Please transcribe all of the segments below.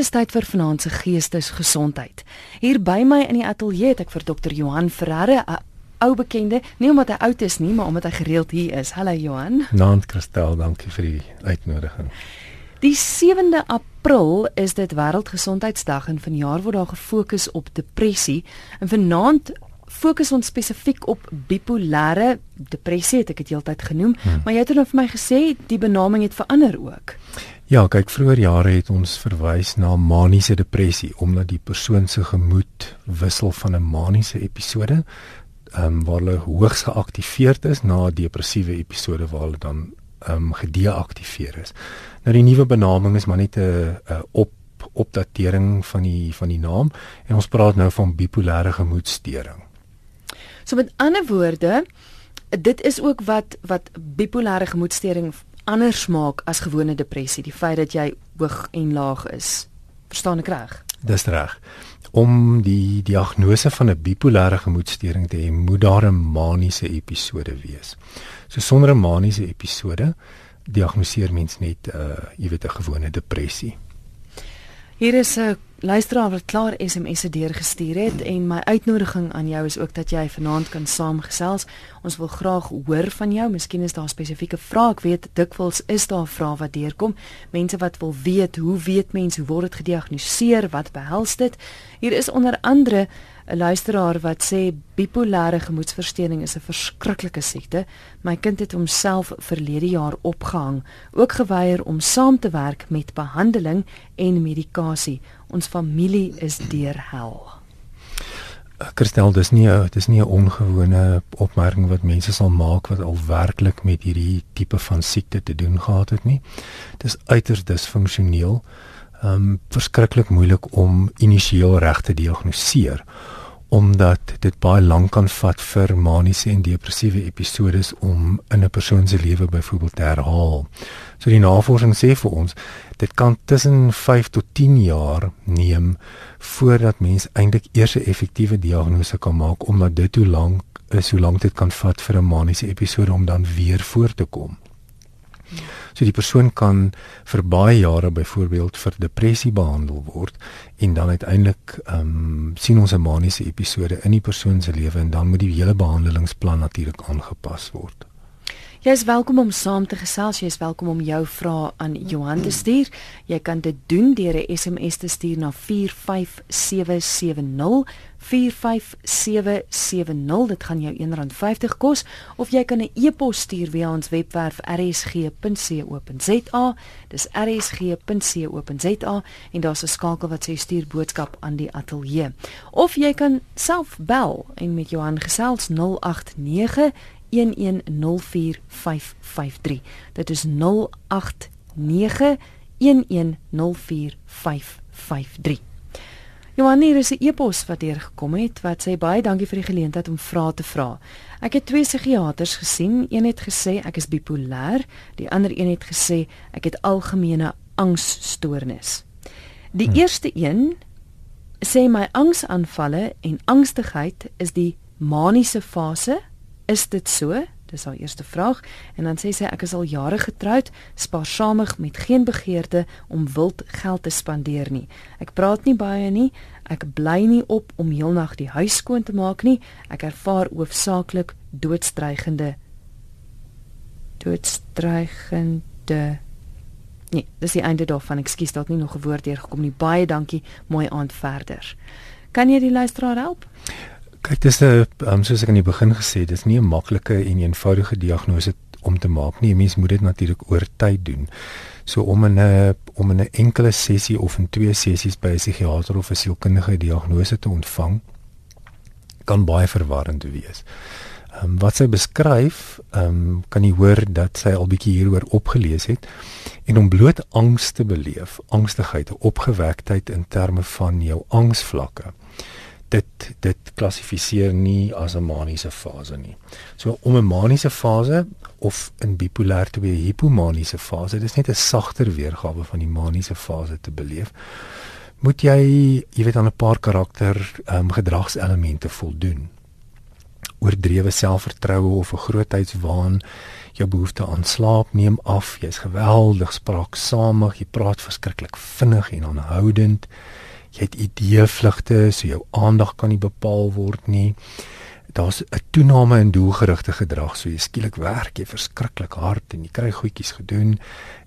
Dis tyd vir vanaand se geestesgesondheid. Hier by my in die ateljee het ek vir dokter Johan Ferreira, 'n ou bekende, nie omdat hy oud is nie, maar omdat hy gereeld hier is. Hallo Johan. Naand Christel, dankie vir die uitnodiging. Die 7de April is dit Wêreldgesondheidsdag en vanjaar word daar gefokus op depressie. En vanaand fokus ons spesifiek op bipolêre depressie, het ek dit heeltyd genoem, hmm. maar jy het nou vir my gesê die benaming het verander ook. Ja, kyk, vroeër jare het ons verwys na maniese depressie omdat die persoon se gemoed wissel van 'n maniese episode, ehm um, waar hulle hoogs geaktiveerd is na 'n depressiewe episode waar hulle dan ehm um, gedeaktiveer is. Nou die nuwe benaming is maar net 'n op opdatering van die van die naam en ons praat nou van bipolêre gemoedstoring. So met ander woorde, dit is ook wat wat bipolêre gemoedstoring anders maak as gewone depressie, die feit dat jy hoog en laag is. Verstaan ek reg? Dis reg. Om die diagnose van 'n bipolêre gemoedstoring te hê, moet daar 'n maniese episode wees. So sonder 'n maniese episode diagnoseer mens net 'n uh, jy weet 'n gewone depressie. Hier is 'n luisteraar wat klaar SMS'e deurgestuur het en my uitnodiging aan jou is ook dat jy vanaand kan saamgesels. Ons wil graag hoor van jou. Miskien is daar spesifieke vrae. Ek weet dikwels is daar vrae wat deurkom. Mense wat wil weet, hoe weet mense hoe word dit gediagnoseer? Wat behels dit? Hier is onder andere 'n luisteraar wat sê bipolêre gemoedstoornis is 'n verskriklike siekte. My kind het homself verlede jaar opgehang, ook geweier om saam te werk met behandeling en medikasie. Ons familie is deur hel. Kristel, dis nie dis nie 'n ongewone opmerking wat mense sal maak wat al werklik met hierdie tipe van siekte te doen gehad het nie. Dis uiters disfunksioneel. Ehm um, verskriklik moeilik om initieel reg te diagnoseer omdat dit baie lank kan vat vir maniese en depressiewe episodes om in 'n persoon se lewe byvoorbeeld te herhaal. So die navorsing sê vir ons dit kan tussen 5 tot 10 jaar neem voordat mens eintlik eers 'n effektiewe diagnose kan maak omdat dit hoe lank is hoe lank dit kan vat vir 'n maniese episode om dan weer voor te kom. So die persoon kan vir baie jare byvoorbeeld vir depressie behandel word en dan uiteindelik ehm um, sien ons 'n maniese episode in die persoon se lewe en dan moet die hele behandelingsplan natuurlik aangepas word. Jy is welkom om saam te gesels. Jy is welkom om jou vrae aan Johan te stuur. Jy kan dit doen deur 'n SMS te stuur na 45770. 45770 dit gaan jou R1.50 kos of jy kan 'n e-pos stuur via ons webwerf rsg.co.za dis rsg.co.za en daar's 'n skakel wat sê stuur boodskap aan die ateljee of jy kan self bel en met Johan gesels 089 1104553 dit is 089 1104553 Johan hier is 'n e-pos wat deur gekom het wat sê baie dankie vir die geleentheid om vrae te vra. Ek het twee psigiaters gesien. Een het gesê ek is bipolêr, die ander een het gesê ek het algemene angsstoornis. Die hmm. eerste een sê my angsaanvalle en angstigheid is die maniese fase. Is dit so? Dis haar eerste vraag en dan sê sy ek is al jare getroud, spaarsamig met geen begeerte om wild geld te spandeer nie. Ek praat nie baie nie. Ek bly nie op om heelnag die huis skoon te maak nie. Ek ervaar hoofsaaklik doodstrygende doodstrygende Nee, dis die einde daarvan. Ekskuus, daar het nie nog 'n woord deurgekom nie. Baie dankie. Mooi aand verder. Kan jy die luisteraar help? Kyk, dis 'n um, soos ek aan die begin gesê, dis nie 'n maklike en eenvoudige diagnose om te maak nie. 'n Mens moet dit natuurlik oor tyd doen. So om 'n om 'n enkele sessie of in twee sessies by 'n psigiatër of 'n sielkundige diagnose te ontvang kan baie verwarrend wees. Ehm um, wat sy beskryf, ehm um, kan jy hoor dat sy al bietjie hieroor opgelees het en om bloot angs te beleef, angstigheid, opgewektheid in terme van jou angsvlakke dit dit klassifiseer nie as 'n maniese fase nie. So om 'n maniese fase of in bipolêr te wees hipomaniese fase, dis net 'n sagter weergawe van die maniese fase te beleef. Moet jy, jy weet aan 'n paar karakter ehm um, gedragselemente voldoen. oordrewe selfvertroue of 'n grootheidswaan. Jou behoefte aan slaap neem af. Jy's geweldig spraaksaamig. Jy praat verskriklik vinnig en aanhoudend. Jy het ideevlugte, so jou aandag kan nie bepaal word nie daar's 'n toename in doelgerigte gedrag. So jy skielik werk jy verskriklik hard en jy kry goedjies gedoen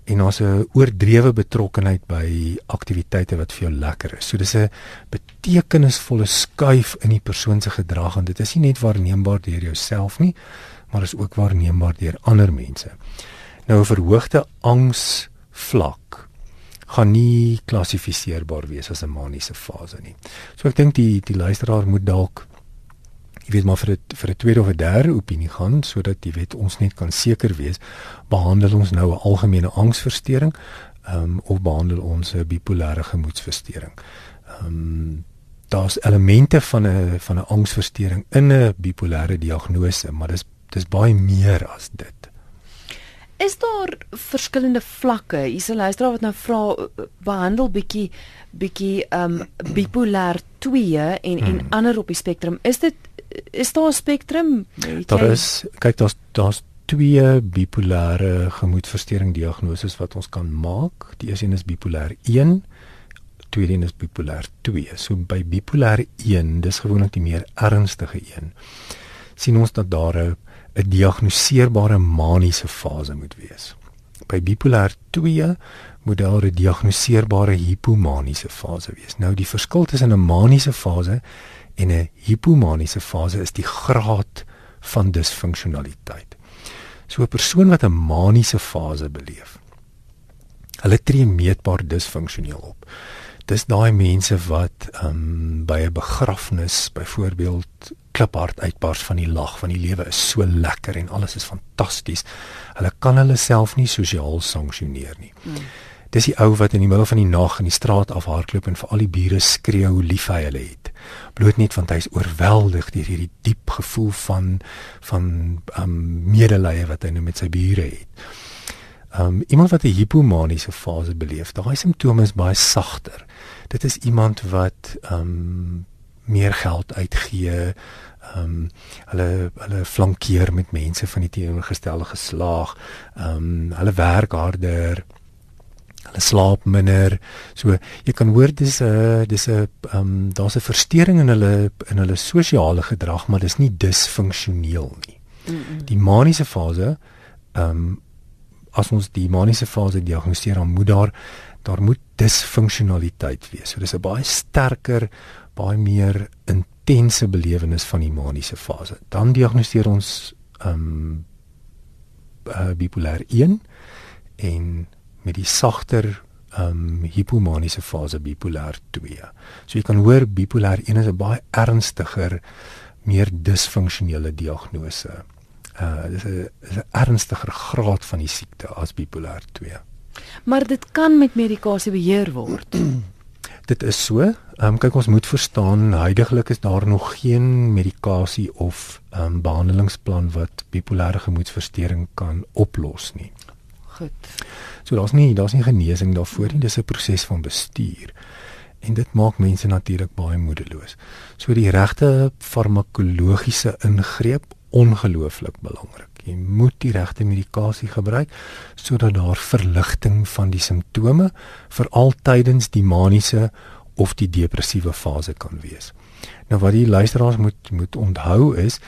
en daar's 'n oordrewe betrokkenheid by aktiwiteite wat vir jou lekker is. So dis 'n betekenisvolle skuif in die persoon se gedrag en dit is nie net waarneembaar deur jouself nie, maar is ook waarneembaar deur ander mense. Nou 'n verhoogde angs vlak gaan nie klassifiseerbaar wees as 'n maniese fase nie. So ek dink die die luisteraar moet dalk jy weet maar vir 'n vir 'n tweede of 'n derde opinie gaan sodat jy weet ons net kan seker wees behandel ons nou 'n algemene angsversteuring um, of behandel ons 'n bipolêre gemoedversteuring. Ehm um, daar's elemente van 'n van 'n angsversteuring in 'n bipolêre diagnose, maar dis dis baie meer as dit. Is daar verskillende vlakke? Hier's 'n luisteraar wat nou vra behandel bietjie bietjie um, bipolêr 2 en hmm. en ander op die spektrum. Is dit is daar 'n spektrum? Daar is kyk daar's daar's twee bipolêre gemoedversteuring diagnoses wat ons kan maak. Die eerste een is bipolêr 1, tweede een is bipolêr 2. So by bipolêr 1, dis gewoonlik die meer ernstige een. sien ons dat daar 'n 'n diagnoseerbare maniese fase moet wees. By bipolêr 2 moet daar 'n diagnoseerbare hipomaniese fase wees. Nou die verskil tussen 'n maniese fase en 'n hipomaniese fase is die graad van disfunksionaliteit. So 'n persoon wat 'n maniese fase beleef, hulle tree meetbaar disfunksioneel op. Dis daai mense wat um, by 'n begrafnis byvoorbeeld kliphard uitbars van die lag van die lewe is so lekker en alles is fantasties. Hulle kan hulle self nie sosiaal sanksioneer nie. Mm. Dis die ou wat in die middel van die nag in die straat afhardloop en vir al die bure skree hoe lief hy hulle het. Bloot net want hy is oorweldig deur hierdie diep gevoel van van um medelee wat hy nou met sy bure het. Um iemand wat 'n hipomaniese fase beleef, daai simptome is baie sagter. Dit is iemand wat um meer geld uitgee. Um hulle hulle flankeer met mense van die teenoorgestelde geslag. Um hulle werk harder hulle slaap minder. So jy kan hoor dis 'n dis 'n ehm um, daar's 'n verstoring in hulle in hulle sosiale gedrag, maar dis nie disfunksioneel nie. Mm -mm. Die maniese fase ehm um, as ons die maniese fase diagnoseer, dan moet daar daar moet disfunksionaliteit wees. So dis 'n baie sterker, baie meer intense belewenis van die maniese fase. Dan diagnoseer ons ehm um, uh, bipolêr 1 en met die sagter um hipomaniese fase bipolêr 2. So jy kan hoor bipolêr 1 is 'n baie ernstiger, meer disfunksionele diagnose. Uh dis 'n is 'n ernstiger graad van die siekte as bipolêr 2. Maar dit kan met medikasie beheer word. dit is so. Ehm um, kyk ons moet verstaan, heidaglik is daar nog geen medikasie of ehm um, behandelingsplan wat bipolêre gemoedversteuring kan oplos nie. Goed. So daar's nie daar's nie genesing daarvoor nie, dis 'n proses van bestuur. En dit maak mense natuurlik baie moedeloos. So die regte farmakologiese ingreep ongelooflik belangrik. Jy moet die regte medikasie gebruik sodat daar verligting van die simptome vir altydens die maniese of die depressiewe fase kan wees. Nou wat die luisteraars moet moet onthou is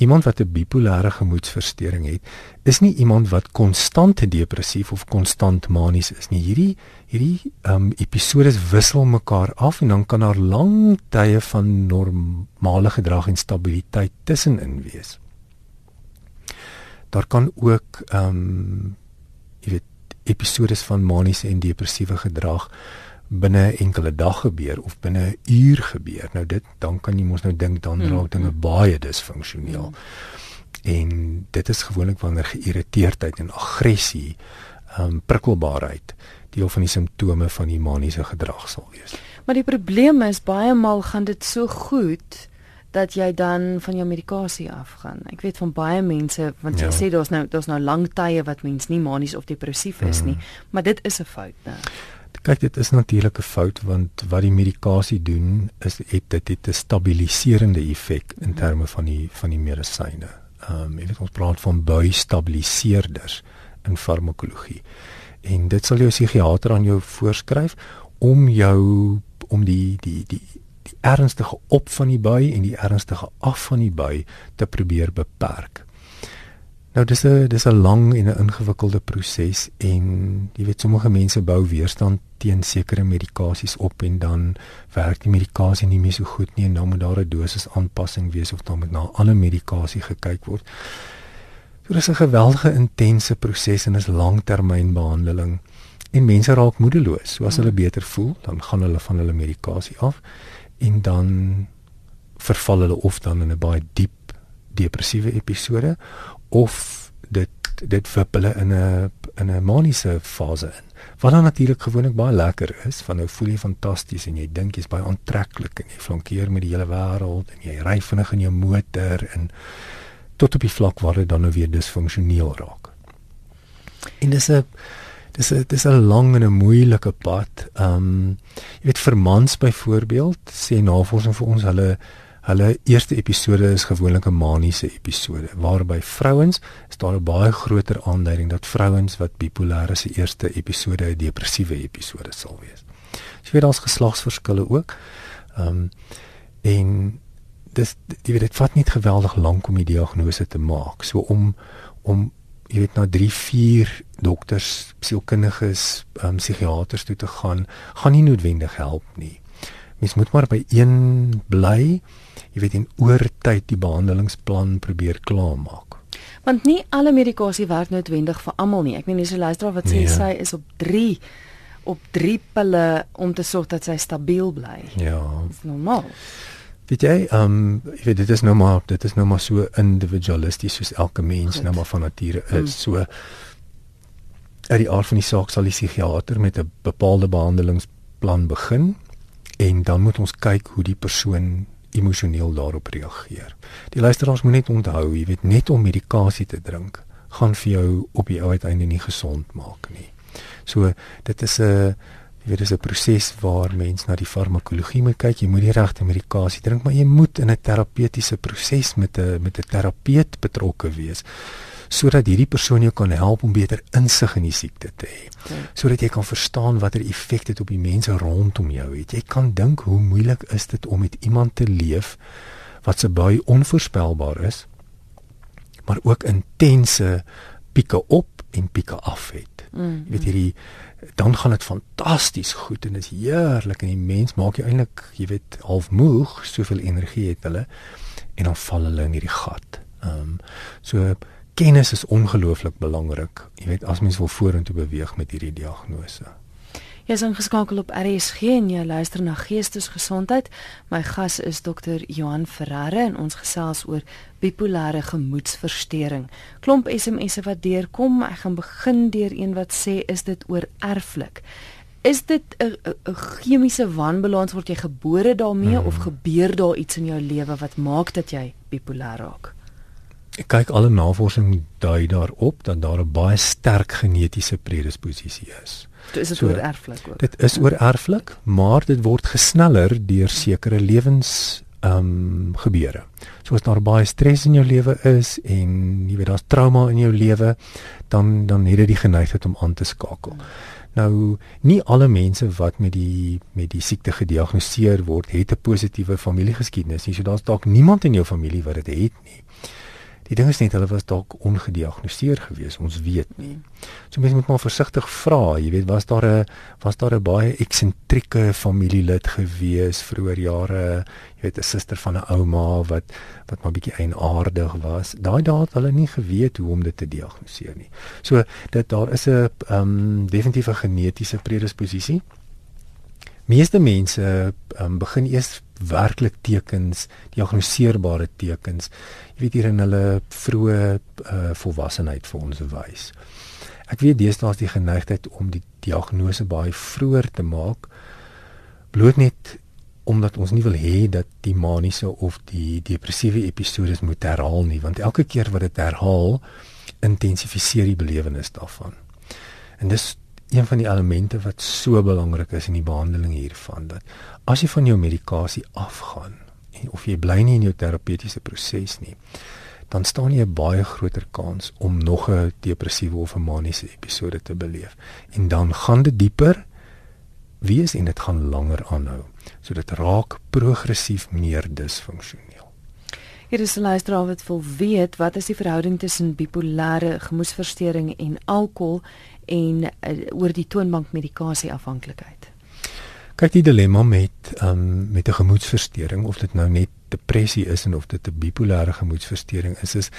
iemand wat 'n bipolêre gemoedversteuring het, is nie iemand wat konstant depressief of konstant manies is nie. Hierdie hierdie um episodes wissel mekaar af en dan kan daar lang tye van normale gedrag en stabiliteit tussenin wees. Daar kan ook um jy weet episodes van maniese en depressiewe gedrag binne enkele dag gebeur of binne 'n uur gebeur. Nou dit dan kan jy mos nou dink dan raak mm. dinge baie disfunksioneel. Mm. En dit is gewoonlik wanneer geïrriteerdheid en aggressie, ehm um, prikkelbaarheid deel van die simptome van die maniese gedrag sal wees. Maar die probleem is baie maal gaan dit so goed dat jy dan van jou medikasie afgaan. Ek weet van baie mense want jy ja. sê daar's nou daar's nou lang tye wat mens nie manies of depressief is mm. nie, maar dit is 'n fout, né? Kyk, dit is natuurlik 'n fout want wat die medikasie doen is het dit het 'n stabiliserende effek in terme van die van die medisyne. Ehm um, jy weet ons praat van buistabiliseerders in farmakologie. En dit sal jou psigiater aan jou voorskryf om jou om die die die die ernstige op van die bui en die ernstige af van die bui te probeer beperk. Nou dis 'n dis 'n lang en 'n ingewikkelde proses en jy weet sommige mense bou weerstand teen sekere medikasies op en dan werk die medikasie nie meer so goed nie en dan moet daar 'n dosis aanpassing wees of dan moet na 'n ander medikasie gekyk word. So dis 'n geweldige intense proses en is langtermynbehandeling en mense raak moedeloos. So as hulle beter voel, dan gaan hulle van hulle medikasie af en dan verval hulle of dan in 'n baie diep depressiewe episode of dit dit wip hulle in 'n in 'n maniese fase in. Wat dan natuurlik gewoonlik baie lekker is, van nou voel jy fantasties en jy dink jy's baie aantreklik en jy flankeer met die hele wêreld en jy ry vinnig in jou motor en tot op die vlak waar dit dan nou weer disfunksioneel raak. En dis 'n dis 'n dis 'n lang en 'n moeilike pad. Ehm um, jy weet vir mans byvoorbeeld sê navorsing vir ons hulle Hulle eerste episode is gewoonlik 'n maniese episode waarby vrouens is daar 'n baie groter aanduiding dat vrouens wat bipolêr is se eerste episode 'n depressiewe episode sal wees. Jy weet daar's geslagsverskille ook. Ehm um, en dis jy weet dit vat nie geweldig lank om die diagnose te maak. So om om jy weet na 3, 4 dokters, sielkundiges, ehm um, psigiaters toe te gaan, gaan nie noodwendig help nie. Mens moet maar by een bly jy weet in oor tyd die behandelingsplan probeer klaarmaak. Want nie alle medikasie werk noodwendig vir almal nie. Ek meen dis 'n luisteraar wat sê nee. sy is op 3 op 3 pille om te sorg dat sy stabiel bly. Ja. Dis normaal. Weet jy, ehm um, ek weet dit is nou maar dit is nou maar so individualisties soos elke mens Goed. nou maar van nature is. Mm. So uit die aard van die saak sal die psigiater met 'n bepaalde behandelingsplan begin en dan moet ons kyk hoe die persoon emosioneel daarop reageer. Die luisteraars moet net onthou, jy weet net om medikasie te drink gaan vir jou op die ou uiteinde nie gesond maak nie. So dit is 'n jy weet dis 'n proses waar mens na die farmakologie moet kyk. Jy moet die regte medikasie drink, maar jy moet in 'n terapeutiese proses met 'n met 'n terapeut betrokke wees sodat hierdie persoon jou kan help om beter insig in die siekte te hê. Ja. Sodat jy kan verstaan watter effek dit op die mense rondom jou het. Jy kan dink hoe moeilik is dit om met iemand te leef wat se baie onvoorspelbaar is, maar ook intense pieke op en pieke af het. Mm. Jy weet hierdie dan gaan dit fantasties goed en dit is heerlik en die mens maak jy eintlik, jy weet, half moeg, soveel energie het hulle en dan val hulle in hierdie gat. Ehm um, so kennis is ongelooflik belangrik. Jy weet as mens wil vorentoe beweeg met hierdie diagnose. Jy is ingeskakel op RSG en jy luister na Geestesgesondheid. My gas is dokter Johan Ferreira en ons gesels oor bipolêre gemoedsversteuring. Klomp SMS'e wat deurkom. Ek gaan begin deur een wat sê is dit oor erflik. Is dit 'n chemiese wanbalans word jy gebore daarmee hmm. of gebeur daar iets in jou lewe wat maak dat jy bipolêr raak? Ek kyk alle navorsing dui daarop dat daar 'n baie sterk genetiese predisposisie is. Dit is so, oor erflik ook. Dit is oor erflik, maar dit word gesneller deur sekere lewens ehm um, gebeure. So as daar baie stres in jou lewe is en jy weet daar's trauma in jou lewe, dan dan het dit die geneigtheid om aan te skakel. Nou nie alle mense wat met die met die siekte gediagnoseer word, het 'n positiewe familiegeskiedenis nie. So daar's dalk niemand in jou familie wat dit het nie. Die ding is net hulle was dalk ongediagnoseer gewees, ons weet nie. So mense moet maar versigtig vra, jy weet, was daar 'n was daar 'n baie eksentrieke familielid gewees vroeër jare, jy weet 'n suster van 'n ouma wat wat maar bietjie eienaardig was. Daai dae het hulle nie geweet hoe om dit te diagnoseer nie. So dat daar is 'n ehm um, definitiewe genetiese predisposisie meeste mense um, begin eers werklik tekens, diagnoseerbare tekens, jy weet hier in hulle vroeë uh, volwassenheid vir ons wys. Ek weet deesdae is die geneigtheid om die diagnose baie vroeër te maak bloot net omdat ons nie wil hê dat die maniese of die depressiewe episodes moet herhaal nie, want elke keer wat dit herhaal, intensifiseer die belewenis daarvan. En dis een van die elemente wat so belangrik is in die behandeling hiervan dat as jy van jou medikasie afgaan en of jy bly nie in jou terapeutiese proses nie dan staan jy 'n baie groter kans om nog 'n depressiewe of 'n maniese episode te beleef. En dan gaan dit dieper wees en dit gaan langer aanhou so dit raak progressief meer disfunksioneel. Hier is 'n luisteraar wat wil weet wat is die verhouding tussen bipolêre gemoedversteuring en alkohol en uh, oor die toonbank medikasie afhanklikheid. Kyk die dilemma met um, met 'n gemoedversteuring of dit nou net depressie is en of dit 'n bipolêre gemoedversteuring is, is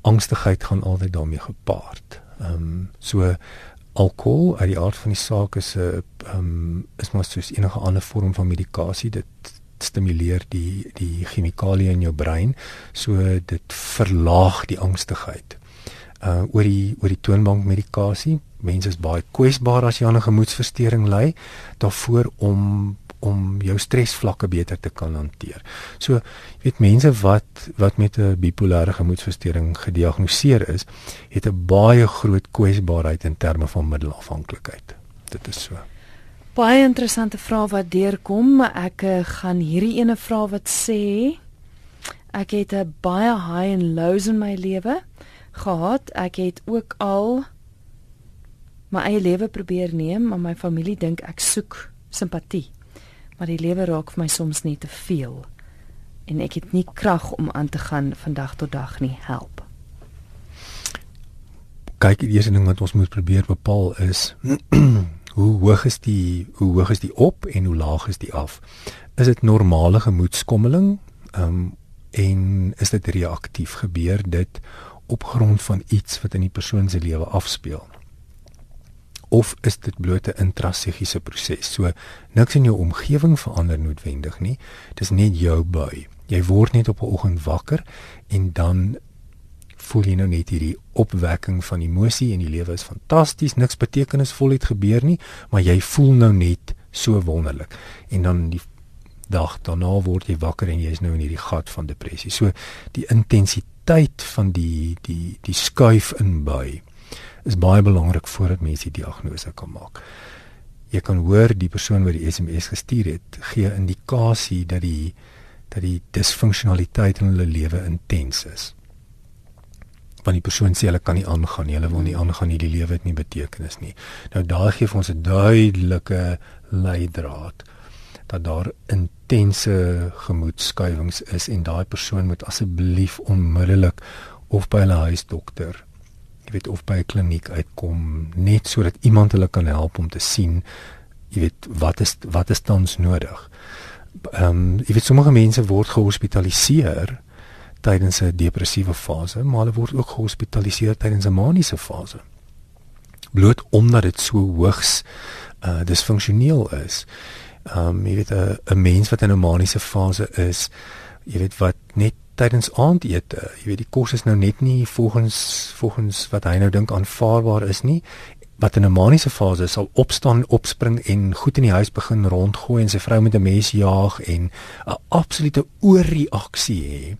angstigheid gaan altyd daarmee gepaard. Ehm um, so alkohol uit die aard van die saak is 'n ehm um, is maar soos enige ander vorm van medikasie dit stimuleer die die chemikalieë in jou brein so dit verlaag die angstigheid. Uh oor die oor die toonbank medikasie, mense is baie kwesbaar as jy aan 'n gemoedversteuring ly, daarvoor om om jou stresvlakke beter te kan hanteer. So, jy weet mense wat wat met 'n bipolêre gemoedversteuring gediagnoseer is, het 'n baie groot kwesbaarheid in terme van middelafhanklikheid. Dit is so. Baie interessante vraag wat deurkom. Ek uh, gaan hierdie ene vraag wat sê ek het 'n baie high and lows in my lewe gehad. Ek het ook al my eie lewe probeer neem, maar my familie dink ek soek simpatie maar die lewe raak vir my soms net te veel en ek het nie krag om aan te gaan van dag tot dag nie help. Kyk, die eerste ding wat ons moet probeer bepaal is hoe hoog is die hoe hoog is die op en hoe laag is die af? Is dit normale gemoedskommeling? Ehm um, en is dit reaktief gebeur dit op grond van iets wat in die persoon se lewe afspeel? Of is dit bloot 'n intrapsigiese proses? So niks in jou omgewing verander noodwendig nie. Dis net jou bui. Jy word net op 'n oggend wakker en dan voel jy nou net hierdie opwekking van emosie en die lewe is fantasties, niks betekenisvol het gebeur nie, maar jy voel nou net so wonderlik. En dan die dag daarna word jy wakker en jy is nou in hierdie gat van depressie. So die intensiteit van die die die skuif in bui is baie belangrik voordat mense die diagnose kan maak. Jy kan hoor die persoon wat die SMS gestuur het gee indikasie dat die dat die disfunksionaliteit in hulle lewe intens is. Want die persoon sê hulle kan nie aangaan nie, hulle wil nie aangaan nie, die lewe het nie betekenis nie. Nou daar gee ons 'n duidelike leidraad dat daar intense gemoedskuwings is en daai persoon moet asseblief onmiddellik of by hulle huisdokter jy weet of by 'n kliniek uitkom net sodat iemand hulle kan help om te sien jy weet wat is wat is tans nodig. Ehm um, jy weet sommige mense word gehospitaliseer tydens 'n depressiewe fase, maar hulle word ook gehospitaliseer tydens 'n maniese fase. Bloot omdat dit so hoogs uh disfunksioneel is. Ehm um, jy weet 'n mens wat in 'n maniese fase is, jy weet wat net tydens aandete. Jy weet die kos is nou net nie volgens volgens wat hy nou dink aanvaarbaar is nie. Wat in 'n maniese fase sal opstaan, opspring en goed in die huis begin rondgooi en sy vrou met 'n mes jaag en 'n absolute oorreaksie hê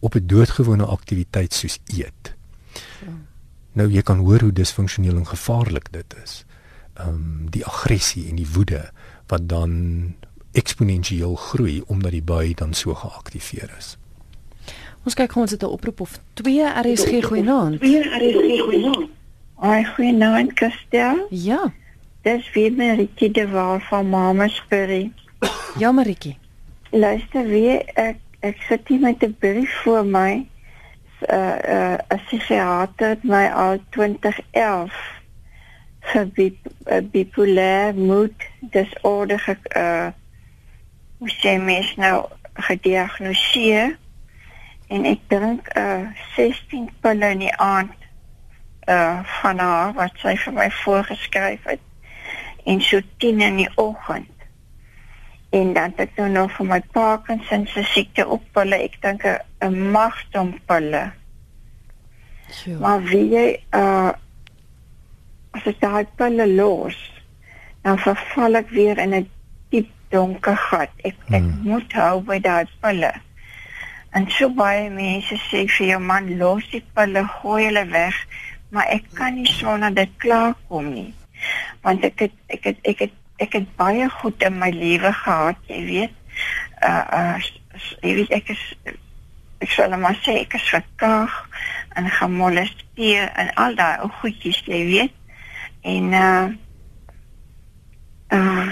op 'n doodgewone aktiwiteit soos eet. Ja. Nou jy kan hoor hoe disfunksioneel en gevaarlik dit is. Ehm um, die aggressie en die woede wat dan eksponensieel groei omdat die bui dan so geaktiveer is. Ons kyk ons het 'n oproep of 2 RSG goeienaand. 2 RSG goeienaand. Ai goeienaand Kastel. Ja. Dis weer Maritje de Waal van Mama Spurry. Ja Maritje. Luister weer ek ek sit hier met 'n brief voor my. Uh uh 'n psigiater het my al 2011 vir bip, uh, bipolêr moed disorder ge, uh hoe sê mens nou gediagnoseer en ek drink uh 16 pille in die aand uh van haar wat sy vir my voorgeskryf het en so 10 in die oggend. En dan het ek nou nog vir my Parkinson se siekte op pille, ek dink 'n magdom pille. Ja. Maar wie jy uh as ek daai pille los, dan verval ek weer in 'n diep donker gat. Ek ek hmm. moet hou by daai pille. En so baie mense sê vir jou man los die pille, gooi hulle weg, maar ek kan nie sonder dit klaarkom nie. want ek het ek het ek het ek het baie goed in my lewe gehad, jy weet. Uh uh jy weet ek is ek sê maar sê ek is verkaag en gemolesteer en al daai ou goedjies, jy weet. En uh uh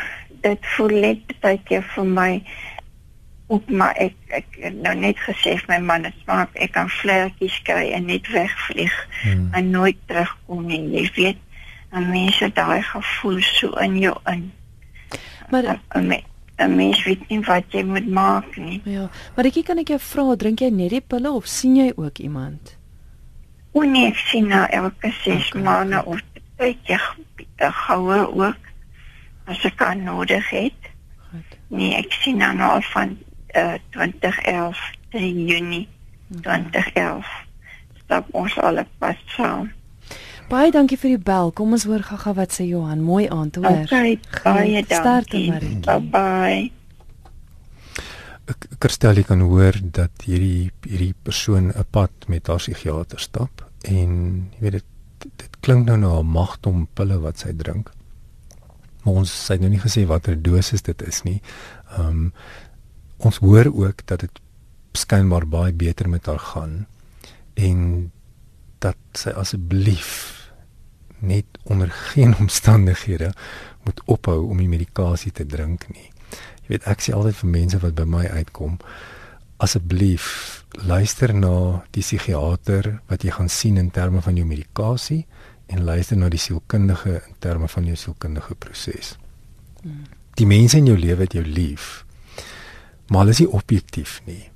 dit voel net baie keer vir my op maar ek ek nou net gesê my man het smaak ek kan vlekkies kry en net wegvlieg hmm. en nooit terugkom nie jy weet en mense daai gevoel so in jou in maar en, en, en mens weet nie wat jy moet maak nie ja maar ek kan ek jou vra drink jy net die pille of sien jy ook iemand o nee ek sien nou elke 6 okay. maande of ek ek goue ook as ek kan nodig het Goed. nee ek sien nou al van uh, 2011 3 Junie 2011 stap ons al pas saam. Baie dankie vir die bel. Kom ons hoor gaga wat sê Johan. Mooi aand hoor. Okay, baie dankie. Bye bye. Kerstel kan hoor dat hierdie hierdie persoon 'n pad met haar psigiater stap en jy weet dit dit klink nou na 'n magtom pille wat sy drink. Maar ons sê nou nie gesê watter dosis dit is nie. Ehm um, ons hoor ook dat dit skynbaar baie beter met haar gaan en dat sy asseblief net onder geen omstandighede moet ophou om die medikasie te drink nie. Jy weet ek sê altyd vir mense wat by my uitkom asseblief luister na die psigiater wat jy gaan sien in terme van jou medikasie en luister na die sielkundige in terme van jou sielkundige proses. Hmm. Die mense in jou lewe het jou lief maar hulle is nie objektief nie.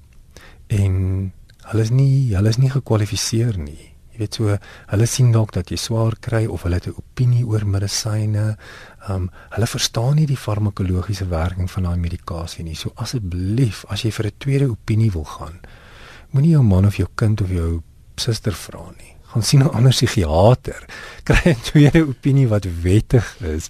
En hulle is nie hulle is nie gekwalifiseer nie. Jy weet so, hulle sien dalk dat jy swaar kry of hulle het 'n opinie oor medisyne. Um hulle verstaan nie die farmakologiese werking van daai medikasie nie. So asseblief, as jy vir 'n tweede opinie wil gaan, moenie jou man of jou kind of jou suster vra nie. Gaan sien 'n ander psigiater. Kry 'n tweede opinie wat wettig is.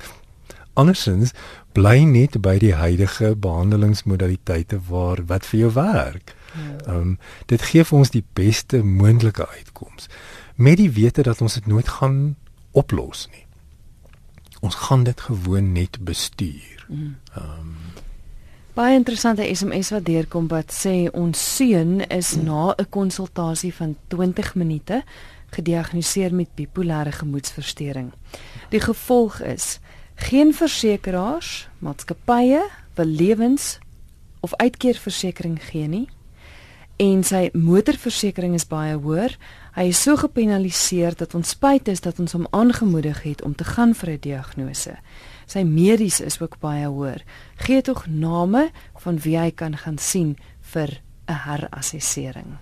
Andersins bly net by die huidige behandelingsmodaliteite waar wat vir jou werk. Ja. Ehm um, dit gee vir ons die beste moontlike uitkoms met die wete dat ons dit nooit gaan oplos nie. Ons gaan dit gewoon net bestuur. Mm. Ehm um, Baie interessante SMS wat deurkom wat sê ons seun is mm. na 'n konsultasie van 20 minute gediagnoseer met bipolêre gemoedstoornis. Die gevolg is geen versekeraars, maatskappye wil lewens of uitkeerversekering gee nie. En sy motorversekering is baie hoër. Hy is so gepenaliseer dat ons spyt is dat ons hom aangemoedig het om te gaan vir 'n diagnose. Sy medies is ook baie hoër. Gee tog name van wie hy kan gaan sien vir 'n herassessering.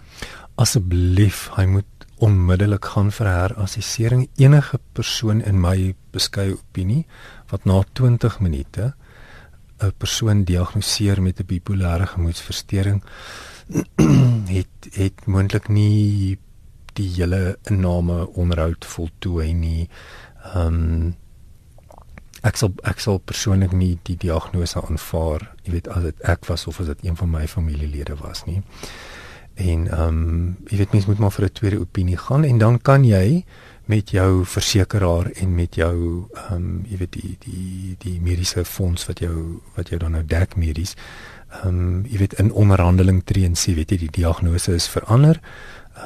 Asseblief, hy moet onmiddellik gaan vir herassessering. Enige persoon in my beskeie opinie wat na 20 minute 'n persoon diagnoseer met 'n bipolêre gemoedstoornis het het moontlik nie die hele inname onderhoud voltooi nie. Ehm um, ek sal ek sal persoonlik nie die diagnose aanvaar, jy weet as dit ek was of as dit een van my familielede was nie. En ehm um, jy weet mens moet maar vir 'n tweede opinie gaan en dan kan jy met jou versekeraar en met jou ehm um, jy weet die die die mediese fonds wat jou wat jou dan nou dek medies. Ehm um, jy weet in onderhandeling tree en sê weet jy die diagnose is verander.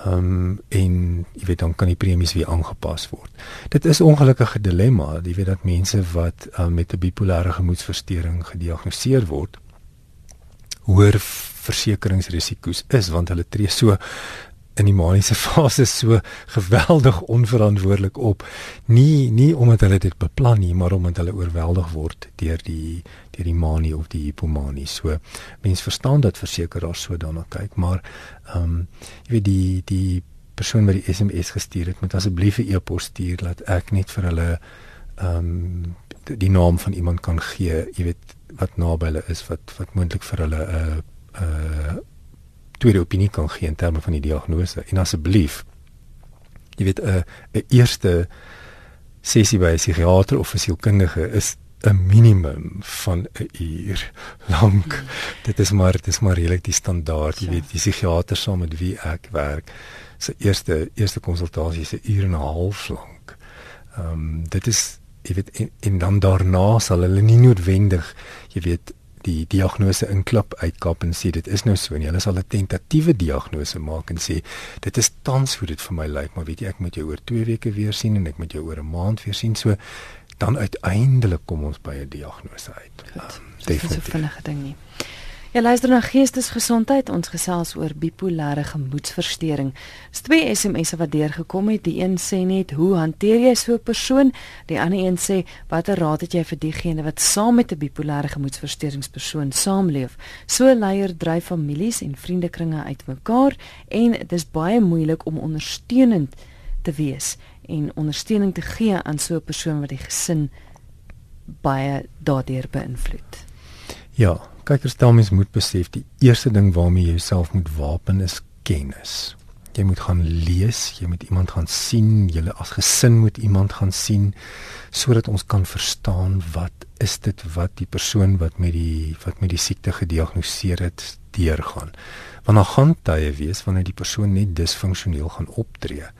Ehm um, en jy weet dan kan die premies weer aangepas word. Dit is ongelukkige dilemma, jy weet dat mense wat um, met 'n bipolêre gemoedstoornis gediagnoseer word hoër versekeringsrisiko's is want hulle tree so in die maniese fase so geweldig onverantwoordelik op. Nie nie omdat hulle dit beplan nie maar omdat hulle oorweldig word deur die deur die manie of die hipomanie so mense verstaan dat versekeraars so daarna kyk maar ehm um, jy weet die die persoon wat die SMS gestuur het moet asseblief 'n e-pos stuur dat ek net vir hulle ehm um, die naam van iemand kan gee jy weet wat naby hulle is wat wat moontlik vir hulle 'n uh, 'n uh, tweede opinie kan gee in terme van die diagnose en asseblief jy weet 'n uh, 'n eerste sessie by 'n psigiater of 'n sielkundige is 'n minimum van 'n uur lank. Hmm. Dit is maar dit is maar regtig die standaard, jy ja. weet, die psigiater saam met wie ek werk, se eerste eerste konsultasie is 'n uur en 'n half lank. Ehm um, dit is jy weet en, en dan daarna sal hulle nie noodwendig jy weet die diagnose inklap uitkap en sê dit is nou so en hulle sal 'n tentatiewe diagnose maak en sê dit is tans hoe dit vir my lyk maar weet jy ek moet jou oor 2 weke weer sien en ek moet jou oor 'n maand weer sien so dan uiteindelik kom ons by 'n diagnose uit. Goed, um, dit is 'n vinnige ding nie. Ja, luister na geestesgesondheid. Ons gesels oor bipolêre gemoedversteuring. Dis twee SMS'e wat deurgekom het. Die een sê net, "Hoe hanteer jy so 'n persoon?" Die ander een sê, "Watter raad het jy vir diegene wat saam met 'n bipolêre gemoedversteuringspersoon saamleef?" So leier dryf families en vriendekringe uitmekaar en dit is baie moeilik om ondersteunend te wees en ondersteuning te gee aan so 'n persoon wat die gesin baie daardeur beïnvloed. Ja, kykers stel mens moet besef die eerste ding waarmee jy jouself moet wapen is kennis. Jy moet gaan lees, jy moet iemand gaan sien, julle as gesin moet iemand gaan sien sodat ons kan verstaan wat is dit wat die persoon wat met die wat met die siekte gediagnoseer het deurgaan. Want daar gaan tye wees wanneer die persoon net disfunksioneel gaan optree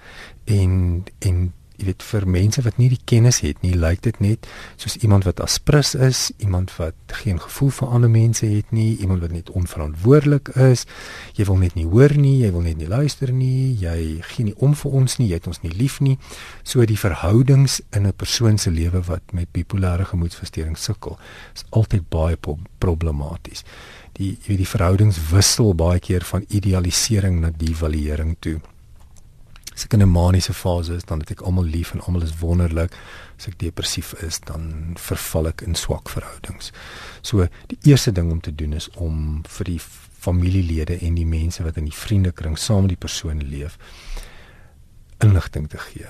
en en jy weet vir mense wat nie die kennis het nie, lyk dit net soos iemand wat aspris is, iemand wat geen gevoel vir ander mense het nie, iemand wat net onverantwoordelik is. Jy wil net nie hoor nie, jy wil net nie luister nie, jy gee nie om vir ons nie, jy het ons nie lief nie. So die verhoudings in 'n persoon se lewe wat met bipolêre gemoedversteuring sukkel, is altyd baie problematies. Die jy weet die verhoudings wissel baie keer van idealisering na devaluering toe as ek in 'n maniese fase is, dan het ek almal lief en almal is wonderlik. As ek depressief is, dan verval ek in swak verhoudings. So die eerste ding om te doen is om vir die familielede en die mense wat in die vriendekring saam met die persoon leef inligting te gee.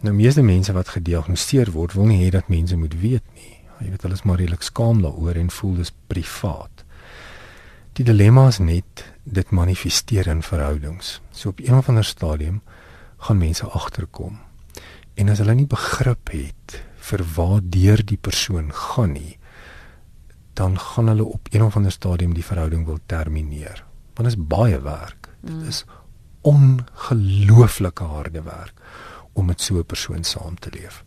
Nou meeste mense wat gediagnoseer word, wil nie hê dat mense moet weet nie. Jy weet hulle is maar redelik skaam daaroor en voel dis privaat. Die dilemma is net dit manifesteer in verhoudings. So op een of ander stadium gaan mense agterkom. En as hulle nie begrip het vir waar deur die persoon gaan nie, dan gaan hulle op een of ander stadium die verhouding wil termineer. Want dit is baie werk. Dit mm. is ongelooflike harde werk om met so 'n persoon saam te leef.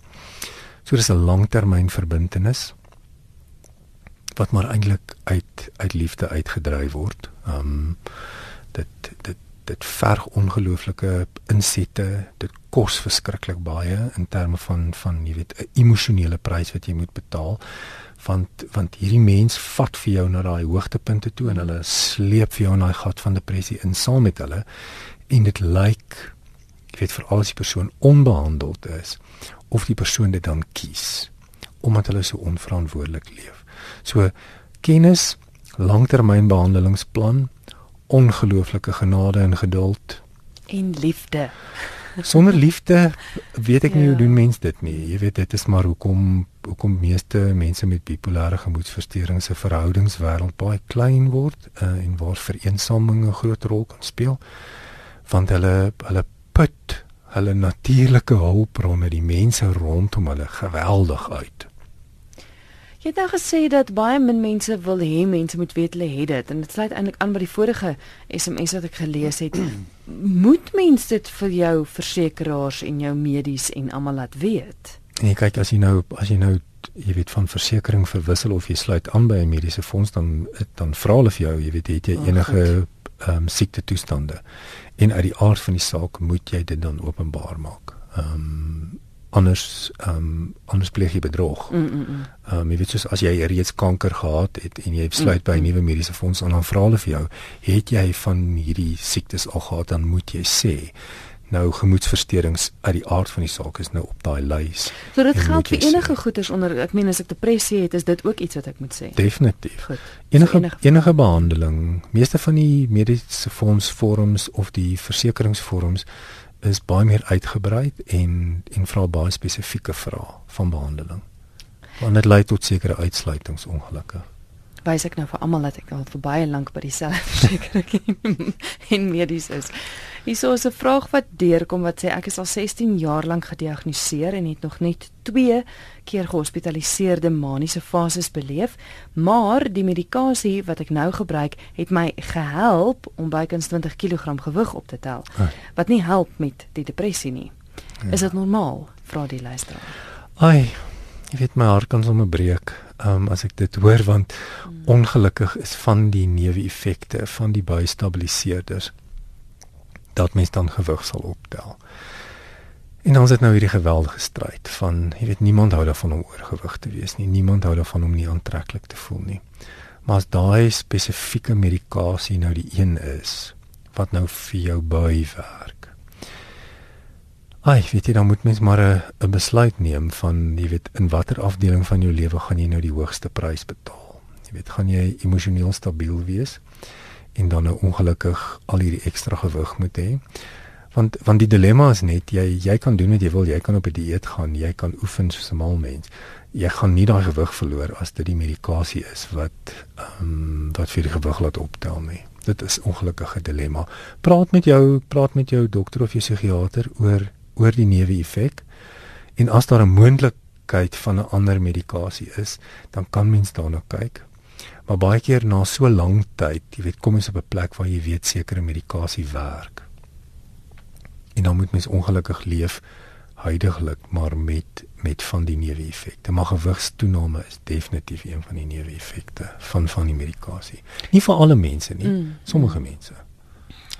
So dis 'n langtermyn verbintenis wat maar eintlik uit uit liefde uitgedryf word. Ehm um, dit dit dit verg ongelooflike insette. Dit kos verskriklik baie in terme van van jy weet 'n emosionele prys wat jy moet betaal. Want want hierdie mens vat vir jou na daai hoogtepunte toe en hulle sleep vir jou in daai gat van depressie in saam met hulle en dit lyk ek weet vir al die persoon onbehandeld is of die persoon dit dan kies omdat hulle so onverantwoordelik leef. So kennis, langtermynbehandelingsplan ongelooflike genade en geduld en liefde. Sonder liefde weet ek nie ja. hoe doen mense dit nie. Jy weet dit is maar hoekom hoekom meeste mense met bipolêre gemoedversteuring se verhoudingswêreld baie klein word uh, en waar vereensaming 'n groot rol kan speel. Want hulle hulle put hulle natuurlike hulpbronne, die mense rondom hulle geweldig uit. Jy het nou gesê dat baie min mense wil hê mense moet weet hulle het dit en dit sluit eintlik aan by die vorige SMS wat ek gelees het. moet mense dit vir jou versekerings en jou medies en almal laat weet? Nee, kyk as jy nou as jy nou jy weet van versekerings verwissel of jy sluit aan by 'n mediese fonds dan dan vra hulle vir jou, jy weet het jy oh, enige ehm um, siekte toestande en uit die aard van die saak moet jy dit dan openbaar maak. Ehm um, anders ehm um, anders pleeg jy bedrog. Mm, mm, mm. Ehm um, jy weet soos as jy reeds kanker gehad het en jy besluit mm, by 'n nuwe mediese fonds en dan vra hulle vir jou, het jy van hierdie siektes al gehad dan moet jy sê nou gemoedversteurings uit die aard van die saak is nou op daai lys. So dit geld vir enige sê. goeders onder ek meen as ek depressie het is dit ook iets wat ek moet sê. Definitief. Goed. Enige enige, enige behandeling, meeste van die mediese fonds forums of die versekeringsforums is baie meer uitgebrei en en vra baie spesifieke vrae van behandeling. Want dit lei tot sekere uitsluitingsongelukke. Wys ek nou vir almal dat ek al vir baie lank by dieselfde versekering en medies is. Hierso is 'n vraag wat deurkom wat sê ek is al 16 jaar lank gediagnoseer en het nog net 2 keer gehospitaliseerde maniese fases beleef, maar die medikasie wat ek nou gebruik het my gehelp om bykans 20 kg gewig op te tel. Wat nie help met die depressie nie. Ja. Is dit normaal? Vra die luisteraar. Ai, jy weet my hart kan sommer breek um, as ek dit hoor want mm. ongelukkig is van die neeweffekte van die bystabiliseerders dat mens dan gewig sal optel. En ons het nou hierdie geweldige stryd van jy weet niemand hou daarvan om oorgewig te wees nie. Niemand hou daarvan om nie aantreklik te voel nie. Maar as daai spesifieke medikasie nou die een is wat nou vir jou bywerk Ai, weet jy, dan moet mens maar 'n besluit neem van jy weet in watter afdeling van jou lewe gaan jy nou die hoogste prys betaal. Jy weet, gaan jy emosioneel stabiel wees en dan nou ongelukkig al hierdie ekstra gewig moet hê? Want want die dilemma is net jy jy kan doen wat jy wil, jy kan op 'n dieet gaan, jy kan oefen soos 'n mal mens. Jy gaan nie daai gewig verloor as dit die medikasie is wat ehm um, wat vir die gewig laat optel nie. Dit is ongelukkige dilemma. Praat met jou, praat met jou dokter of jou psigiater oor oor die neeweffek en as daar 'n moontlikheid van 'n ander medikasie is, dan kan mens daarna kyk. Maar baie keer na so lank tyd, jy weet, kom jy op 'n plek waar jy weet sekere medikasie werk. En dan moet mens ongelukkig leef huidigelik maar met met van die neeweffekte. Maar gewigstoename is definitief een van die neeweffekte van van die medikasie. Nie vir alle mense nie, mm. sommige mense.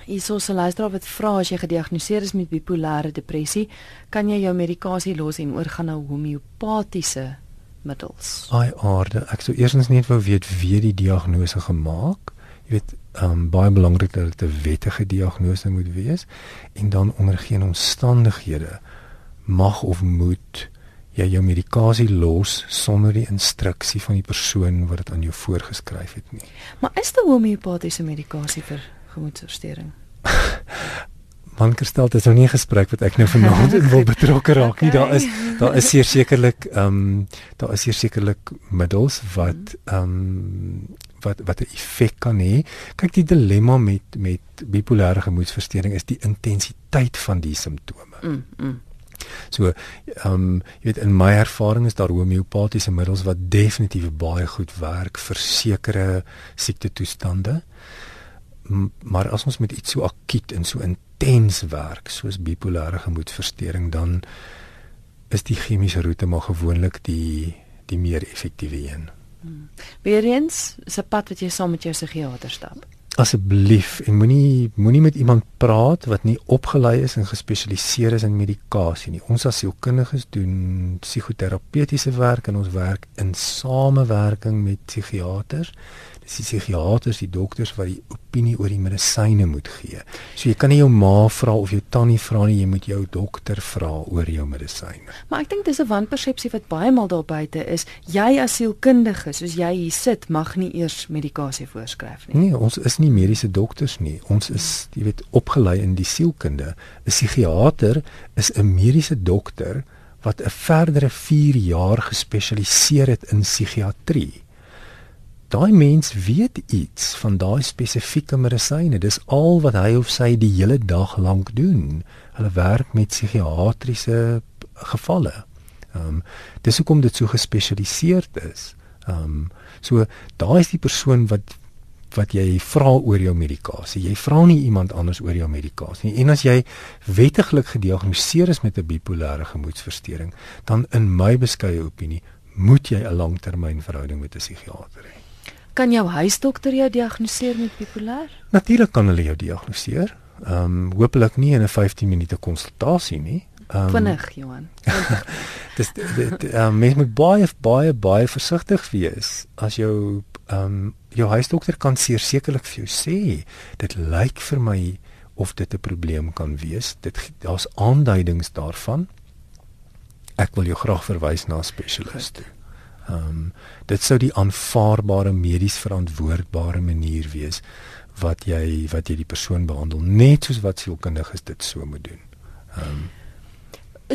Hierso se luisteraar wat vra as jy gediagnoseer is met bipolêre depressie, kan jy jou medikasie los en oorgaan na homeopatiese middels. Ai aarde, ek sou eersins net wou weet wie die diagnose gemaak. Jy weet, um, baie belangrik dat dit 'n wettige diagnose moet wees en dan onder geen omstandighede mag of moet jy jou medikasie los sonder die instruksie van die persoon wat dit aan jou voorgeskryf het nie. Maar is dit homeopatiese medikasie vir gemoedstoornis? Man Kristel, dit is nou nie 'n gesprek wat ek nou vanaand wil betrokke raak nie. Okay. Daar is daar is sekerlik ehm um, daar is sekerlik middels wat ehm um, wat wat 'n effek kan hê. Kyk die dilemma met met bipolêre gemoedstoornis is die intensiteit van die simptome. Mm, mm. So ehm um, jy weet in my ervaring is daar homeopatiese middels wat definitief baie goed werk vir sekere siekte toestande maar as ons met iets so akuut en so intens werk soos bipolêre gemoedversteuring dan is die chemiese roete maar gewoonlik die die meer effektiewe een. Hmm. Weerens, is 'n pad wat jy saam met jou psigiater stap. Asseblief en moenie moenie met iemand praat wat nie opgelei is en gespesialiseer is in medikasie nie. Ons as sielkundiges doen psigoterapeutiese werk en ons werk in samewerking met psigiaters dis die psigiaters, die dokters wat die opinie oor die medisyne moet gee. So jy kan nie jou ma vra of jou tannie vra nie, jy moet jou dokter vra oor jou medisyne. Maar ek dink dis 'n wanpersepsie wat baie maal daar buite is. Jy as sielkundige, soos jy hier sit, mag nie eers medikasie voorskryf nie. Nee, ons is nie mediese dokters nie. Ons is, jy weet, opgelei in die sielkunde. 'n Psigiater is 'n mediese dokter wat 'n verdere 4 jaar gespesialiseer het in psigiatrie daai mens weet iets van daai spesifieke medisyne. Dis al wat hy of sy die hele dag lank doen. Hulle werk met psigiatriese gevalle. Ehm um, dis hoekom dit so gespesialiseerd is. Ehm um, so daai is die persoon wat wat jy vra oor jou medikasie. Jy vra nie iemand anders oor jou medikasie nie. En as jy wettiglik gediagnoseer is met 'n bipolêre gemoedstoornis, dan in my beskeie opinie moet jy 'n langtermynverhouding met 'n psigiatër hê. Kan jou huisdokter jou diagnoseer met bipolêr? Natuurlik kan hulle jou diagnoseer. Ehm um, hopelik nie in 'n 15 minute konsultasie nie. Ehm um, vinnig, Johan. dis dit ehm mens moet baie baie baie versigtig wees as jou ehm um, jou huisdokter kan sekerlik vir jou sê dit lyk vir my of dit 'n probleem kan wees. Dit daar's aanduidings daarvan. Ek wil jou graag verwys na 'n spesialis toe. Ehm um, dit sou die aanvaarbare medies verantwoordbare manier wees wat jy wat jy die persoon behandel net soos wat sielkundiges dit so moet doen. Ehm um,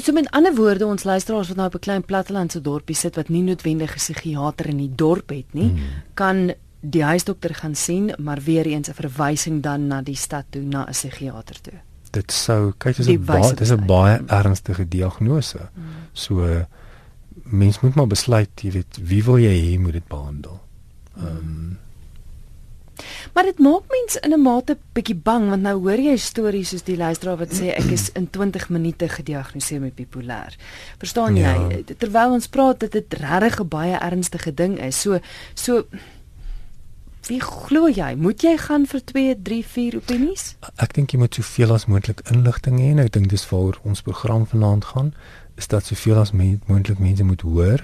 So met ander woorde ons luisteraars wat nou op 'n klein plattelandse dorpie sit wat nie noodwendig 'n psigiater in die dorp het nie, hmm. kan die huisdokter gaan sien, maar weer eens 'n verwysing dan na die stad toe na 'n psigiater toe. Dit sou kyk dis 'n baie dis 'n baie ernstige diagnose. Hmm. So mens moet maar besluit, jy weet, wie wil jy hê moet dit behandel. Ehm um, Maar dit maak mense in 'n mate bietjie bang want nou hoor jy stories soos die luisteraar wat sê ek is in 20 minute gediagnoseer met bipolêr. Verstaan Ja. jy? Terwyl ons praat dat dit regtig 'n baie ernstige ding is. So so wie glo jy? Moet jy gaan vir 2, 3, 4 opinies? Ek dink jy moet soveel as moontlik inligting hê en ek dink dis waaroor ons program vanaand gaan is dat soveel as me moontlik mense moet hoor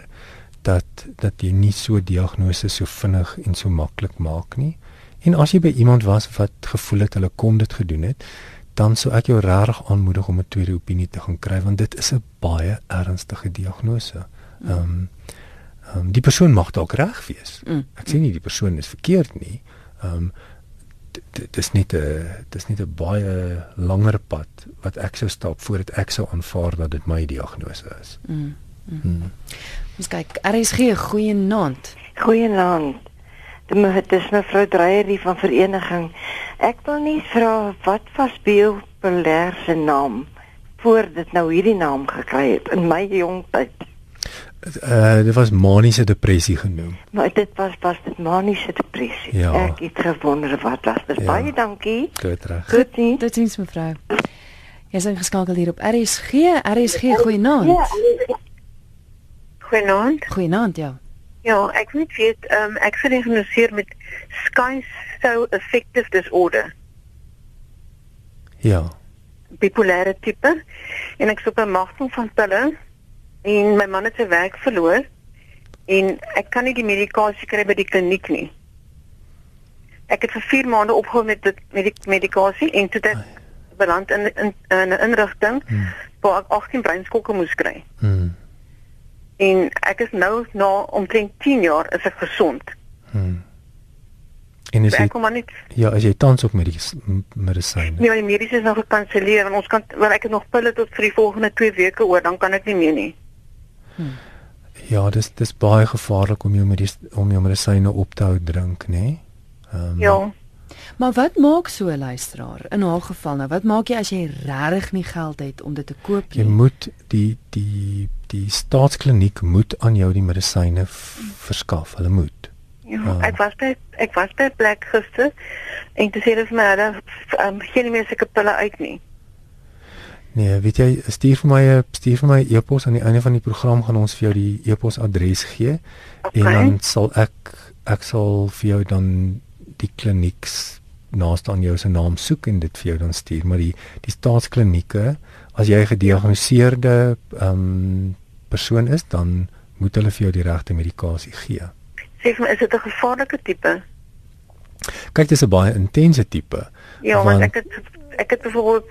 dat dat jy nie so diagnose so vinnig en so maklik maak nie. En as jy by iemand was wat gevoel het hulle kon dit gedoen het, dan sou ek jou regtig aanmoedig om 'n tweede opinie te gaan kry want dit is 'n baie ernstige diagnose. Ehm um, um, die persoon mag dalk reg wees. Mm. Ek sê nie die persoon is verkeerd nie. Ehm um, dit is nie 'n dis nie 'n baie langer pad wat ek sou stap voordat ek sou aanvaar dat dit my diagnose is. Mm. Hmm. Ons kyk, RSG goeie naand. Goeienaand. Dit is mevrou Dreyer hier van vereniging. Ek wil net vra wat was biopolêr se naam voor dit nou hierdie naam gekry het in my jong tyd. Uh dit was maniese depressie genoem. Maar dit was was dit maniese depressie. Ja. Ek het gewonder wat was dit. Ja. Baie dankie. Goed reg. Goed nie. Dit sins mevrou. Jy's ingeskakel hier op RSG. RSG goeie naand. Goeienaand. Goeie naand, ja. Ja, ek weet weet, ehm um, ek is gediagnoseer met schizoaffective disorder, Ja. bipolêre tipe en ek 'n magting van pille en my man het sy werk verloor en ek kan nie die medikasie kry by die kliniek nie. Ek het vir 4 maande opgehou met dit met die medikasie en toe ek beland in in in 'n inrigting Hmm. waar ek 18 breinskokke moes kry. Hmm. En ek is nou na omtrent 10 jaar is ek gesond. hmm. En is jy ek kom maar net ja, as jy tans op medis, m- medisyne. Nee, die mediese is nog gekanselleer en ons kan wel ek het nog pille tot vir die volgende 2 weke oor, dan kan ek nie meer nie. Ja, dis dis baie gevaarlik om jou medis, om jou medisyne op te hou drink, nê? Nee? Ehm Ja. Maar wat maak so 'n luisteraar in haar geval nou? Wat maak jy as jy regtig nie geld het om dit te koop jy nie? moet die die die staatskliniek moet aan jou die medisyne verskaf. Hulle moet. Ja, Ah. ek was by ek was by 'n plek gister en toe sê hulle vir my hulle um, gee nie meer sulke pille uit nie. Nee, weet jy, stuur vir my 'n stuur vir my e-pos aan die einde van die program gaan ons vir jou die e-posadres gee Okay. en dan sal ek ek sal vir jou dan die klinieks naaste aan jou se naam soek en dit vir jou dan stuur, maar die die staatsklinieke as jy 'n gediagnoseerde ehm um, persoon is, dan moet hulle vir jou die regte medikasie gee. Sê vir my is dit 'n gevaarlike tipe? Kyk, dis 'n baie intense tipe. Ja, Want- want ek het ek het byvoorbeeld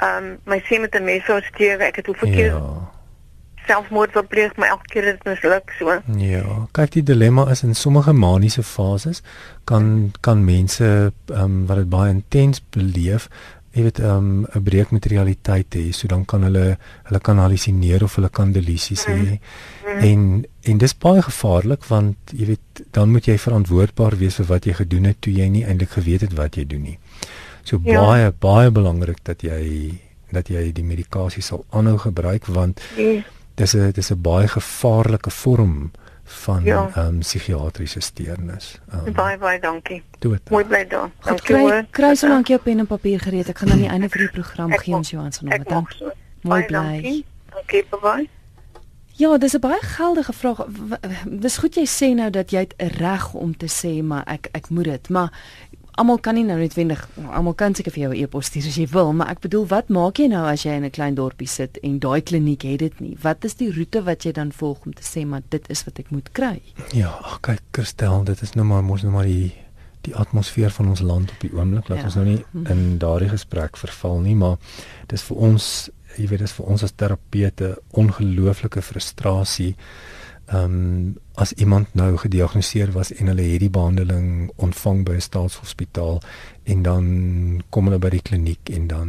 ehm um, my seun met 'n mes sou steek, ek het hoeveel keer Ja. selfmoord gepleeg, maar elke keer het dit misluk so. Ja, kyk die dilemma is in sommige maniese fases kan kan mense ehm um, wat dit baie intens beleef, jy weet ehm um, 'n breek met realiteit hê, so dan kan hulle hulle kan halusineer of hulle kan delusies hê. En en dis baie gevaarlik want jy weet dan moet jy verantwoordbaar wees vir wat jy gedoen het toe jy nie eintlik geweet het wat jy doen nie. So Ja. baie baie belangrik dat jy dat jy die medikasie sal aanhou gebruik want Ja. dis 'n dis 'n baie gevaarlike vorm van Ja. ehm um, psigiatriese steurnis. Um, Baie baie dankie. dood. Mooi bly daar. Goed, Dankie kry hoor. kry so lank jou pen en papier gereed. Ek gaan aan die einde van die program gee ons aan se mag Dankie. so. Mooi Baie bly. dankie. Dankie, bye. Ja, dis 'n baie geldige vraag. Dis goed jy sê nou dat jy het 'n reg om te sê maar ek ek moet dit, maar almal kan nie nou noodwendig almal kan seker vir jou 'n e-pos stuur as jy wil, maar ek bedoel wat maak jy nou as jy in 'n klein dorpie sit en daai kliniek het dit nie? Wat is die roete wat jy dan volg om te sê maar dit is wat ek moet kry? Ja, ag kyk Christel, dit is nou maar mos nou maar die die atmosfeer van ons land op die oomblik. Laat Ja. ons nou nie in daardie gesprek verval nie, maar dis vir ons, jy weet, dis vir ons as terapeute ongelooflike frustrasie. Ehm um, as iemand nou gediagnoseer was en hulle het die behandeling ontvang by 'n staatshospitaal en dan kom hulle by die kliniek en dan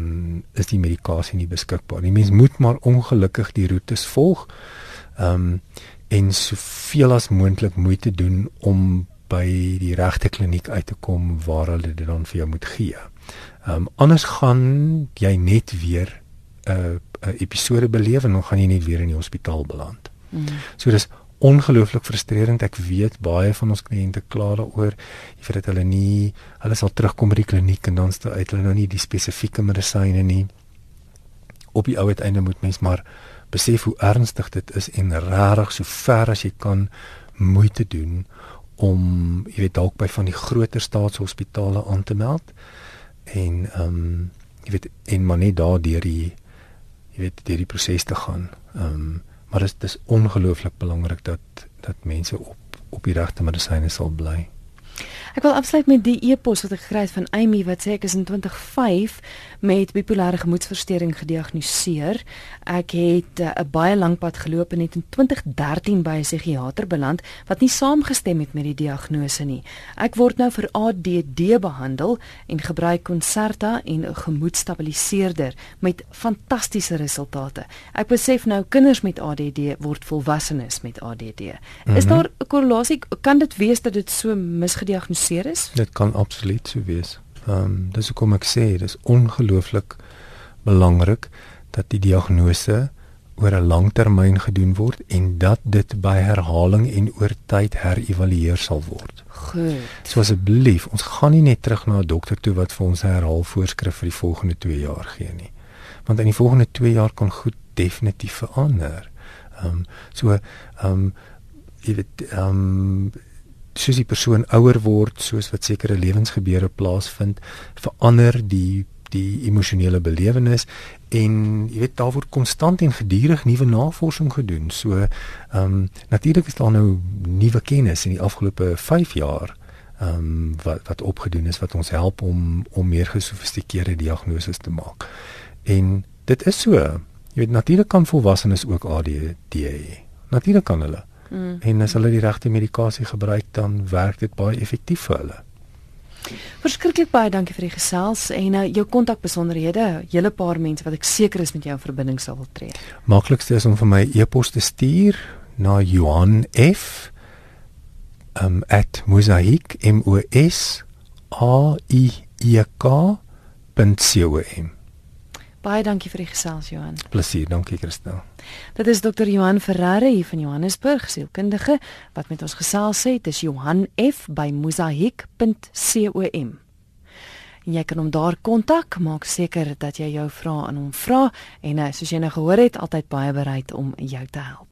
is die medikasie nie beskikbaar nie. Mens moet maar ongelukkig die roetes volg. Ehm um, en soveel as moontlik moeite doen om by die regte kliniek uit te kom waar hulle dit dan vir jou moet gee. Ehm um, anders gaan jy net weer 'n uh, 'n episode beleef en dan gaan jy net weer in die hospitaal beland. Mm. So dis ongelooflik frustrerend. Ek weet baie van ons kliënte kla daaroor. Jy weet dat hulle nie hulle sal terugkom by die kliniek en dan staan uit hulle nou nie die spesifieke medisyne nie. Op die ou uiteinde moet mens maar besef hoe ernstig dit is en regtig so ver as jy kan moeite doen om jy weet dalk by van die groter staatshospitale aan te meld en ehm um, jy weet en maar net daar deur die jy weet deur die proses te gaan. Ehm um, maar dit is ongelooflik belangrik dat dat mense op op die regte medisyne sal bly. Ek wil afsluit met die e-pos wat ek gekry het van Amy wat sê ek is in 2005 met bipolêre gemoedversteuring gediagnoseer. Ek het eh, 'n uh, baie lank pad geloop en het in 2013 by 'n psigiater beland wat nie saamgestem het met die diagnose nie. Ek word nou vir ADD behandel en gebruik Concerta en 'n gemoedstabiliseerder met fantastiese resultate. Ek besef nou kinders met ADD word volwassenes met ADD. Mm -hmm. Is daar 'n korrelasie? Kan dit wees dat dit so misgediagnoseer gediagnoseer is? Dit kan absoluut so wees. Ehm um, dis hoekom ek sê dis ongelooflik belangrik dat die diagnose oor 'n lang termyn gedoen word en dat dit by herhaling en oor tyd herëvalueer sal word. Goed. So asseblief, ons gaan nie net terug na 'n dokter toe wat vir ons 'n herhaal voorskrif vir die volgende 2 jaar gee nie. Want in die volgende 2 jaar kan goed definitief verander. Ehm um, so ehm um, jy weet ehm um, soos die persoon ouer word, soos wat sekere lewensgebeure plaasvind, verander die die emosionele belewenis en jy weet daar word konstant en gedurig nuwe navorsing gedoen. So ehm um, natuurlik is daar nou nuwe kennis in die afgelope 5 jaar ehm um, wat wat opgedoen is wat ons help om om meer gesofistikeerde diagnoses te maak. En dit is so. Jy weet natuurlik kan volwassenes ook ADD hê. Natuurlik kan hulle. Mm. En as hulle die regte medikasie gebruik, dan werk dit baie effektief vir hulle. Verskriklik baie dankie vir die gesels en nou jou kontakbesonderhede, hele paar mense wat ek seker is met jou in verbinding sal wil tree. Maklikste is om vir my e-pos te stuur na Johan F um @mosaik m o s a i e k.com Baie dankie vir die gesels Johan. Plesier, dankie Christel. Dit is dokter Johan Ferreira hier van Johannesburg, sielkundige wat met ons gesels het. Dis Johan F by mosaik.com. Jy kan hom daar kontak, maak seker dat jy jou vrae aan hom vra en uh, soos jy nou gehoor het, altyd baie bereid om jou te help.